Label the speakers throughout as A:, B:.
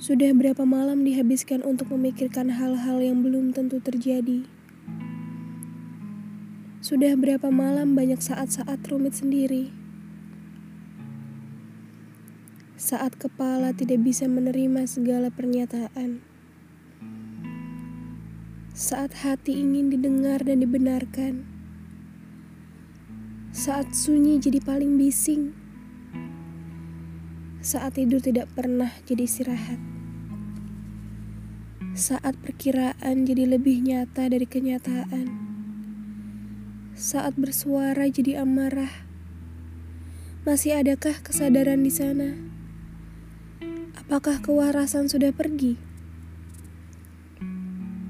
A: Sudah berapa malam dihabiskan untuk memikirkan hal-hal yang belum tentu terjadi? Sudah berapa malam banyak saat-saat rumit sendiri? Saat kepala tidak bisa menerima segala pernyataan. Saat hati ingin didengar dan dibenarkan. Saat sunyi jadi paling bising saat tidur tidak pernah jadi istirahat. Saat perkiraan jadi lebih nyata dari kenyataan. Saat bersuara jadi amarah. Masih adakah kesadaran di sana? Apakah kewarasan sudah pergi?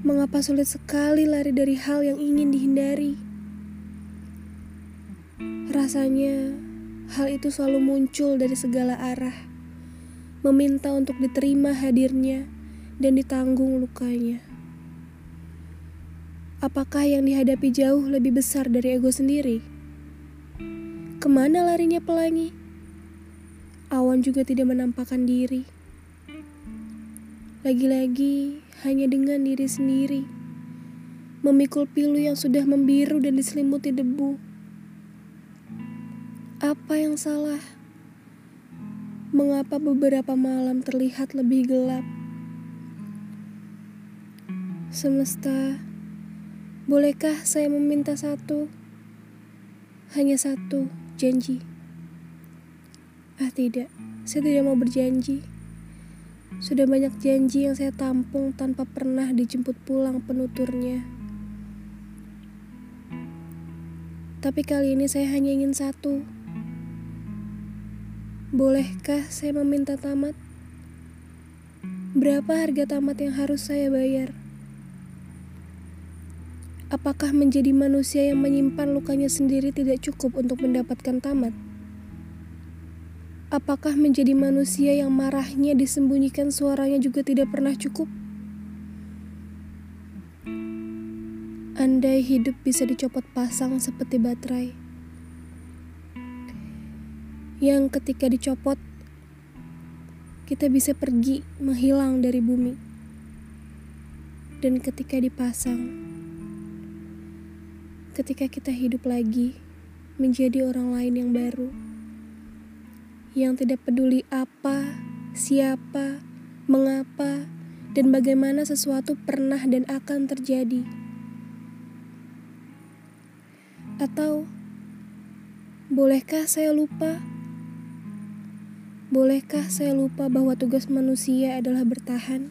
A: Mengapa sulit sekali lari dari hal yang ingin dihindari? Rasanya hal itu selalu muncul dari segala arah, meminta untuk diterima hadirnya dan ditanggung lukanya. Apakah yang dihadapi jauh lebih besar dari ego sendiri? Ke mana larinya pelangi? Awan juga tidak menampakkan diri. Lagi-lagi hanya dengan diri sendiri, memikul pilu yang sudah membiru dan diselimuti debu apa yang salah? Mengapa beberapa malam terlihat lebih gelap? Semesta, bolehkah saya meminta satu? Hanya satu janji. Ah tidak, saya tidak mau berjanji. Sudah banyak janji yang saya tampung tanpa pernah dijemput pulang penuturnya. Tapi kali ini saya hanya ingin satu Bolehkah saya meminta tamat? Berapa harga tamat yang harus saya bayar? Apakah menjadi manusia yang menyimpan lukanya sendiri tidak cukup untuk mendapatkan tamat? Apakah menjadi manusia yang marahnya disembunyikan suaranya juga tidak pernah cukup? Andai hidup bisa dicopot pasang seperti baterai yang ketika dicopot kita bisa pergi menghilang dari bumi dan ketika dipasang ketika kita hidup lagi menjadi orang lain yang baru yang tidak peduli apa, siapa, mengapa, dan bagaimana sesuatu pernah dan akan terjadi. Atau bolehkah saya lupa? Bolehkah saya lupa bahwa tugas manusia adalah bertahan?